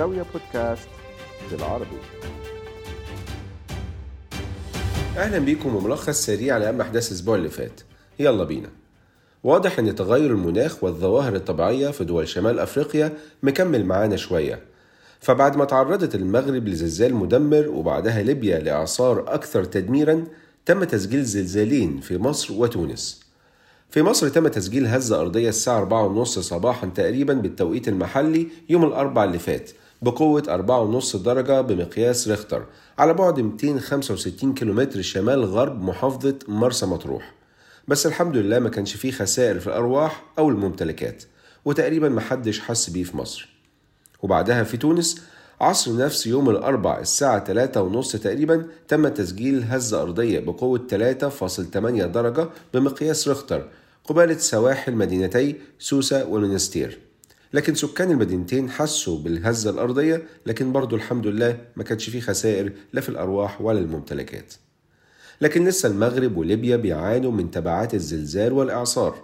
زاوية بودكاست بالعربي. أهلا بيكم وملخص سريع لأهم أحداث الأسبوع اللي فات. يلا بينا. واضح أن تغير المناخ والظواهر الطبيعية في دول شمال أفريقيا مكمل معانا شوية. فبعد ما تعرضت المغرب لزلزال مدمر وبعدها ليبيا لإعصار أكثر تدميرا تم تسجيل زلزالين في مصر وتونس. في مصر تم تسجيل هزة أرضية الساعة 4:30 صباحا تقريبا بالتوقيت المحلي يوم الأربع اللي فات. بقوة 4.5 درجة بمقياس ريختر على بعد 265 كيلومتر شمال غرب محافظة مرسى مطروح. بس الحمد لله ما كانش فيه خسائر في الأرواح أو الممتلكات وتقريبا محدش حس بيه في مصر. وبعدها في تونس عصر نفس يوم الأربع الساعة 3 ونص تقريبا تم تسجيل هزة أرضية بقوة 3.8 درجة بمقياس ريختر قبالة سواحل مدينتي سوسة والمنستير لكن سكان المدينتين حسوا بالهزة الأرضية لكن برضو الحمد لله ما كانش فيه خسائر لا في الأرواح ولا الممتلكات. لكن لسه المغرب وليبيا بيعانوا من تبعات الزلزال والإعصار.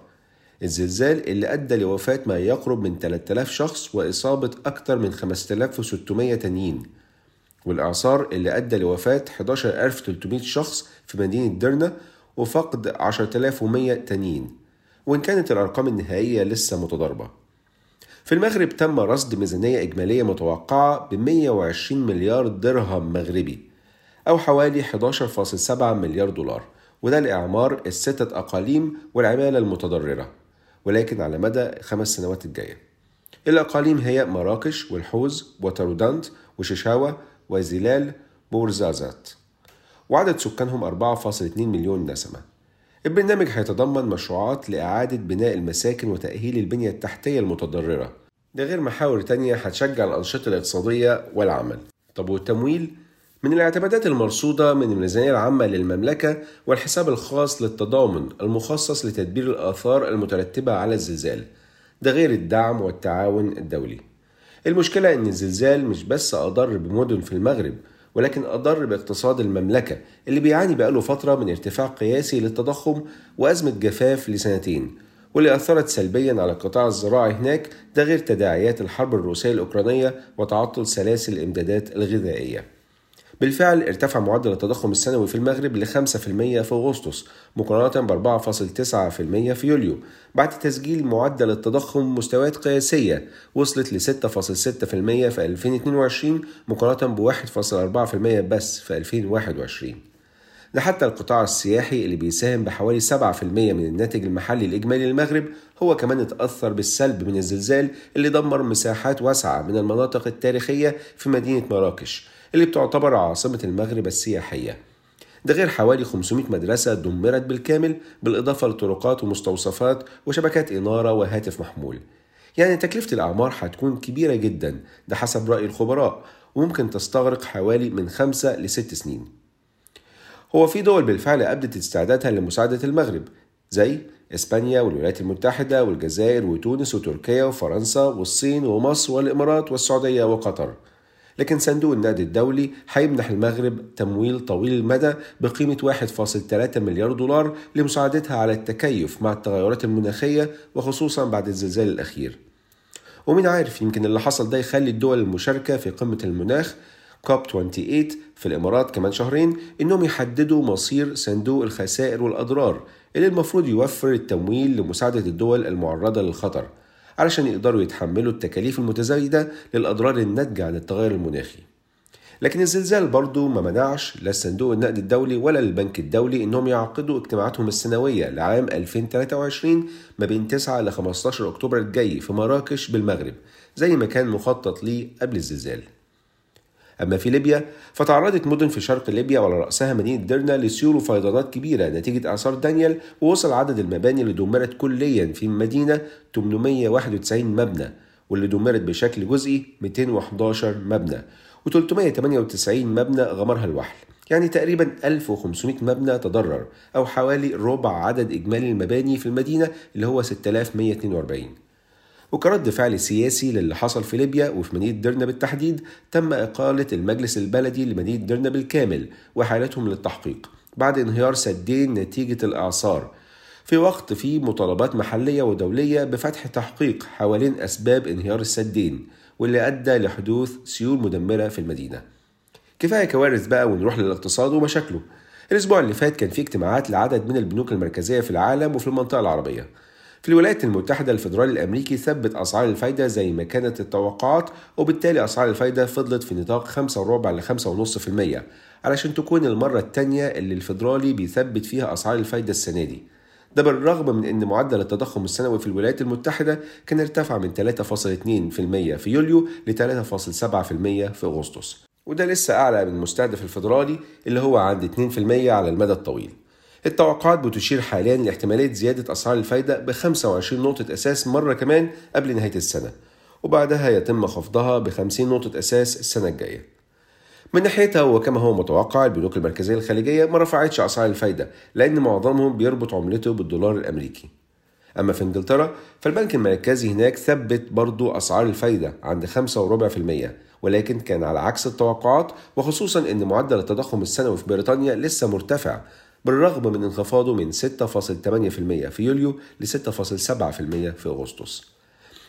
الزلزال اللي أدى لوفاة ما يقرب من 3000 شخص وإصابة أكثر من 5600 تانيين. والإعصار اللي أدى لوفاة 11300 شخص في مدينة درنا وفقد 10100 تانيين. وإن كانت الأرقام النهائية لسه متضاربة. في المغرب تم رصد ميزانية إجمالية متوقعة ب 120 مليار درهم مغربي أو حوالي 11.7 مليار دولار وده لإعمار الستة أقاليم والعمالة المتضررة ولكن على مدى خمس سنوات الجاية. الأقاليم هي مراكش والحوز وترودانت وشيشاوة وزلال بورزازات وعدد سكانهم 4.2 مليون نسمة البرنامج هيتضمن مشروعات لإعادة بناء المساكن وتأهيل البنية التحتية المتضررة. ده غير محاور تانية هتشجع الأنشطة الاقتصادية والعمل. طب والتمويل؟ من الاعتمادات المرصودة من الميزانية العامة للمملكة والحساب الخاص للتضامن المخصص لتدبير الآثار المترتبة على الزلزال. ده غير الدعم والتعاون الدولي. المشكلة إن الزلزال مش بس أضر بمدن في المغرب ولكن أضر باقتصاد المملكة اللي بيعاني بقاله فترة من ارتفاع قياسي للتضخم وأزمة جفاف لسنتين واللي أثرت سلبيا على القطاع الزراعي هناك ده غير تداعيات الحرب الروسية الأوكرانية وتعطل سلاسل الإمدادات الغذائية. بالفعل ارتفع معدل التضخم السنوي في المغرب ل 5% في أغسطس مقارنة ب 4.9% في يوليو. بعد تسجيل معدل التضخم مستويات قياسية وصلت ل 6.6% في 2022 مقارنة ب 1.4% بس في 2021 ده حتى القطاع السياحي اللي بيساهم بحوالي 7% من الناتج المحلي الإجمالي للمغرب هو كمان اتأثر بالسلب من الزلزال اللي دمر مساحات واسعة من المناطق التاريخية في مدينة مراكش. اللي بتعتبر عاصمة المغرب السياحية. ده غير حوالي 500 مدرسة دمرت بالكامل بالإضافة لطرقات ومستوصفات وشبكات إنارة وهاتف محمول. يعني تكلفة الأعمار هتكون كبيرة جدا ده حسب رأي الخبراء وممكن تستغرق حوالي من خمسة لست سنين. هو في دول بالفعل أبدت استعدادها لمساعدة المغرب زي إسبانيا والولايات المتحدة والجزائر وتونس وتركيا وفرنسا والصين ومصر والإمارات والسعودية وقطر. لكن صندوق النقد الدولي هيمنح المغرب تمويل طويل المدى بقيمة 1.3 مليار دولار لمساعدتها على التكيف مع التغيرات المناخية وخصوصا بعد الزلزال الأخير. ومين عارف يمكن اللي حصل ده يخلي الدول المشاركة في قمة المناخ كوب 28 في الإمارات كمان شهرين إنهم يحددوا مصير صندوق الخسائر والأضرار اللي المفروض يوفر التمويل لمساعدة الدول المعرضة للخطر. علشان يقدروا يتحملوا التكاليف المتزايدة للأضرار الناتجة عن التغير المناخي لكن الزلزال برضه ما منعش لا صندوق النقد الدولي ولا البنك الدولي إنهم يعقدوا اجتماعاتهم السنوية لعام 2023 ما بين 9 ل 15 أكتوبر الجاي في مراكش بالمغرب زي ما كان مخطط ليه قبل الزلزال. أما في ليبيا فتعرضت مدن في شرق ليبيا وعلى رأسها مدينة درنا لسيول وفيضانات كبيرة. نتيجة إعصار دانيال ووصل عدد المباني اللي دمرت كليا في المدينة 891 مبنى واللي دمرت بشكل جزئي 211 مبنى و398 مبنى غمرها الوحل. يعني تقريبا 1500 مبنى تضرر أو حوالي ربع عدد إجمالي المباني في المدينة اللي هو 6142 وكرد فعل سياسي للي حصل في ليبيا وفي مدينة درنا بالتحديد تم إقالة المجلس البلدي لمدينة درنا بالكامل وحالتهم للتحقيق بعد انهيار سدين نتيجة الإعصار. في وقت فيه مطالبات محلية ودولية بفتح تحقيق حوالين أسباب انهيار السدين واللي أدى لحدوث سيول مدمرة في المدينة. كفاية كوارث بقى ونروح للاقتصاد ومشاكله الأسبوع اللي فات كان في اجتماعات لعدد من البنوك المركزية في العالم وفي المنطقة العربية. في الولايات المتحدة الفيدرالي الأمريكي ثبت أسعار الفايدة زي ما كانت التوقعات وبالتالي أسعار الفايدة فضلت في نطاق 5 وربع ل 5.5% علشان تكون المرة الثانية اللي الفيدرالي بيثبت فيها أسعار الفايدة السنة دي. ده بالرغم من أن معدل التضخم السنوي في الولايات المتحدة كان ارتفع من 3.2% في يوليو ل 3.7% في أغسطس. وده لسه أعلى من المستهدف الفيدرالي اللي هو عند 2% على المدى الطويل. التوقعات بتشير حاليا لاحتمالية زيادة أسعار الفايدة ب 25 نقطة أساس مرة كمان قبل نهاية السنة وبعدها يتم خفضها ب 50 نقطة أساس السنة الجاية. من ناحيتها وكما هو متوقع البنوك المركزية الخليجية ما رفعتش أسعار الفايدة لأن معظمهم بيربط عملته بالدولار الأمريكي. أما في إنجلترا فالبنك المركزي هناك ثبت برضو أسعار الفايدة عند 5.4% ولكن كان على عكس التوقعات وخصوصا أن معدل التضخم السنوي في بريطانيا لسه مرتفع بالرغم من انخفاضه من 6.8% في يوليو ل 6.7% في أغسطس.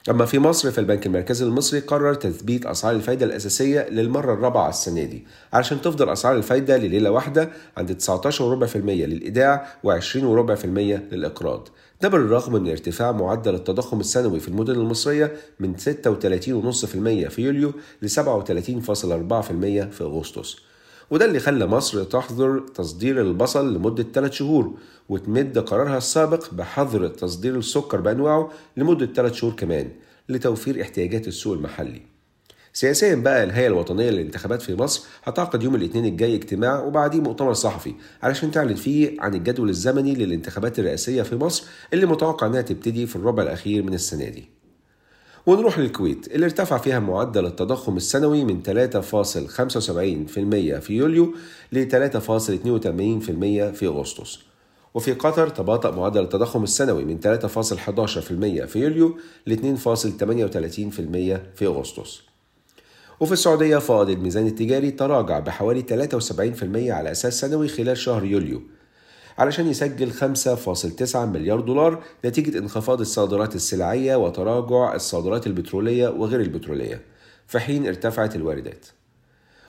أما في مصر فالبنك المركزي المصري قرر تثبيت أسعار الفايدة الأساسية للمرة الرابعة السنة دي علشان تفضل أسعار الفايدة لليلة واحدة عند 19.4% للإيداع و20.4% للإقراض. ده بالرغم من ارتفاع معدل التضخم السنوي في المدن المصرية من 36.5% في يوليو ل 37.4% في أغسطس. وده اللي خلى مصر تحظر تصدير البصل لمدة 3 شهور وتمد قرارها السابق بحظر تصدير السكر بأنواعه لمدة 3 شهور كمان لتوفير احتياجات السوق المحلي. سياسيا بقى الهيئة الوطنية للانتخابات في مصر هتعقد يوم الاثنين الجاي اجتماع وبعديه مؤتمر صحفي علشان تعلن فيه عن الجدول الزمني للانتخابات الرئاسية في مصر اللي متوقع إنها تبتدي في الربع الأخير من السنة دي. ونروح للكويت اللي ارتفع فيها معدل التضخم السنوي من 3.75% في يوليو ل 3.82% في أغسطس. وفي قطر تباطأ معدل التضخم السنوي من 3.11% في يوليو ل 2.38% في أغسطس. وفي السعودية فائض الميزان التجاري تراجع بحوالي 73% على أساس سنوي خلال شهر يوليو. علشان يسجل 5.9 مليار دولار نتيجة انخفاض الصادرات السلعية وتراجع الصادرات البترولية وغير البترولية. في حين ارتفعت الواردات.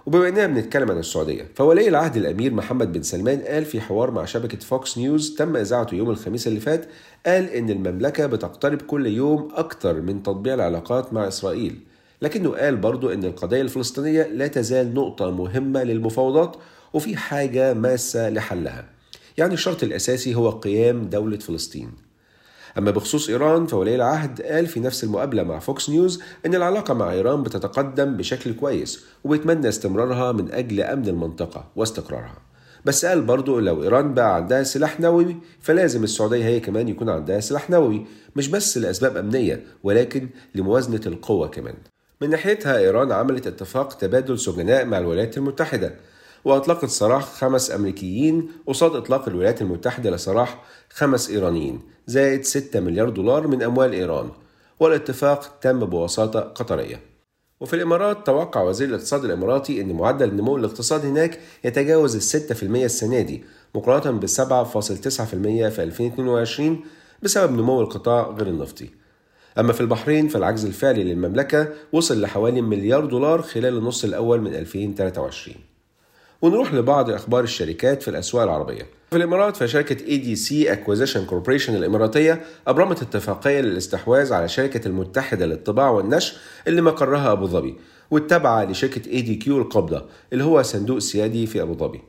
وبما اننا بنتكلم عن السعودية فولي العهد الأمير محمد بن سلمان قال في حوار مع شبكة فوكس نيوز تم إذاعته يوم الخميس اللي فات قال إن المملكة بتقترب كل يوم أكتر من تطبيع العلاقات مع إسرائيل. لكنه قال برضو إن القضية الفلسطينية لا تزال نقطة مهمة للمفاوضات وفي حاجة ماسة لحلها. يعني الشرط الأساسي هو قيام دولة فلسطين. أما بخصوص إيران فولي العهد قال في نفس المقابلة مع فوكس نيوز إن العلاقة مع إيران بتتقدم بشكل كويس وبيتمنى استمرارها من أجل أمن المنطقة واستقرارها. بس قال برضو لو إيران بقى عندها سلاح نووي فلازم السعودية هي كمان يكون عندها سلاح نووي مش بس لأسباب أمنية ولكن لموازنة القوة كمان. من ناحيتها إيران عملت اتفاق تبادل سجناء مع الولايات المتحدة. وأطلقت سراح خمس أمريكيين قصاد إطلاق الولايات المتحدة لسراح خمس إيرانيين زائد 6 مليار دولار من أموال إيران. والاتفاق تم بوساطة قطرية. وفي الإمارات توقع وزير الاقتصاد الإماراتي أن معدل نمو الاقتصاد هناك يتجاوز الستة في المية السنة دي مقارنة بالسبعة فاصل تسعة في المية في 2022 بسبب نمو القطاع غير النفطي. أما في البحرين فالعجز الفعلي للمملكة وصل لحوالي مليار دولار خلال النص الأول من 2023 ونروح لبعض أخبار الشركات في الأسواق العربية. في الإمارات فشركة ADC Acquisition Corporation الإماراتية أبرمت اتفاقية للاستحواذ على شركة المتحدة للطباعة والنشر اللي مقرها أبو ظبي والتابعة لشركة ADQ القابضة اللي هو صندوق سيادي في أبو ظبي.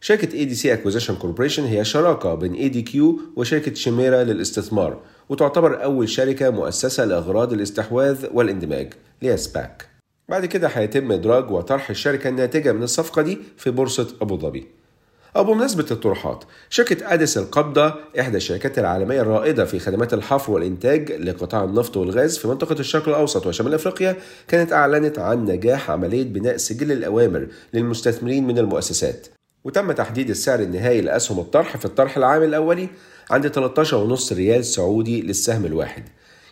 شركة ADC Acquisition هي شراكة بين ADQ وشركة شيميرا للاستثمار وتعتبر أول شركة مؤسسة لأغراض الاستحواذ والإندماج اللي هي SPAC بعد كده هيتم إدراج وطرح الشركة الناتجة من الصفقة دي في بورصة أبو ظبي. أو بمناسبة الطروحات شركة أديس القابضة إحدى الشركات العالمية الرائدة في خدمات الحفر والإنتاج لقطاع النفط والغاز في منطقة الشرق الأوسط وشمال أفريقيا كانت أعلنت عن نجاح عملية بناء سجل الأوامر للمستثمرين من المؤسسات. وتم تحديد السعر النهائي لأسهم الطرح في الطرح العام الأولي عند 13.5 ريال سعودي للسهم الواحد.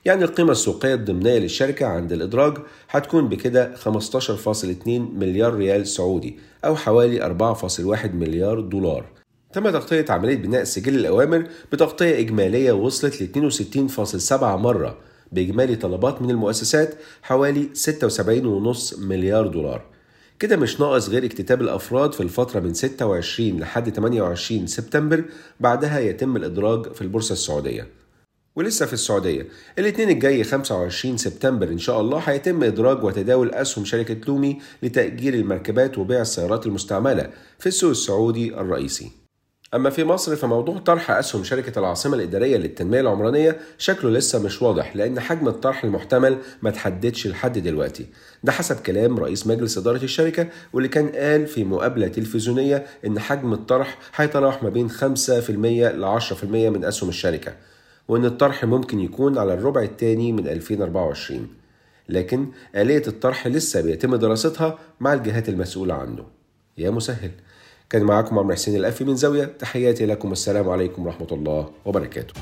يعني القيمة السوقية الضمنية للشركة عند الإدراج هتكون بكده 15.2 مليار ريال سعودي أو حوالي 4.1 مليار دولار. تم تغطية عملية بناء سجل الأوامر بتغطية إجمالية وصلت ل 62.7 مرة بإجمالي طلبات من المؤسسات حوالي 76.5 مليار دولار. كده مش ناقص غير اكتتاب الأفراد في الفترة من 26 لحد 28 سبتمبر بعدها يتم الإدراج في البورصة السعودية. ولسه في السعودية. الاثنين الجاي 25 سبتمبر إن شاء الله هيتم إدراج وتداول أسهم شركة لومي لتأجير المركبات وبيع السيارات المستعملة في السوق السعودي الرئيسي. أما في مصر فموضوع طرح أسهم شركة العاصمة الإدارية للتنمية العمرانية شكله لسه مش واضح لأن حجم الطرح المحتمل ما تحددش لحد دلوقتي. ده حسب كلام رئيس مجلس إدارة الشركة واللي كان قال في مقابلة تلفزيونية إن حجم الطرح هيتراوح ما بين 5% ل 10% من أسهم الشركة. وإن الطرح ممكن يكون على الربع الثاني من 2024 لكن آلية الطرح لسه بيتم دراستها مع الجهات المسؤولة عنه. يا مسهل. كان معاكم عمرو حسين الأفي من زاوية. تحياتي لكم. السلام عليكم ورحمة الله وبركاته.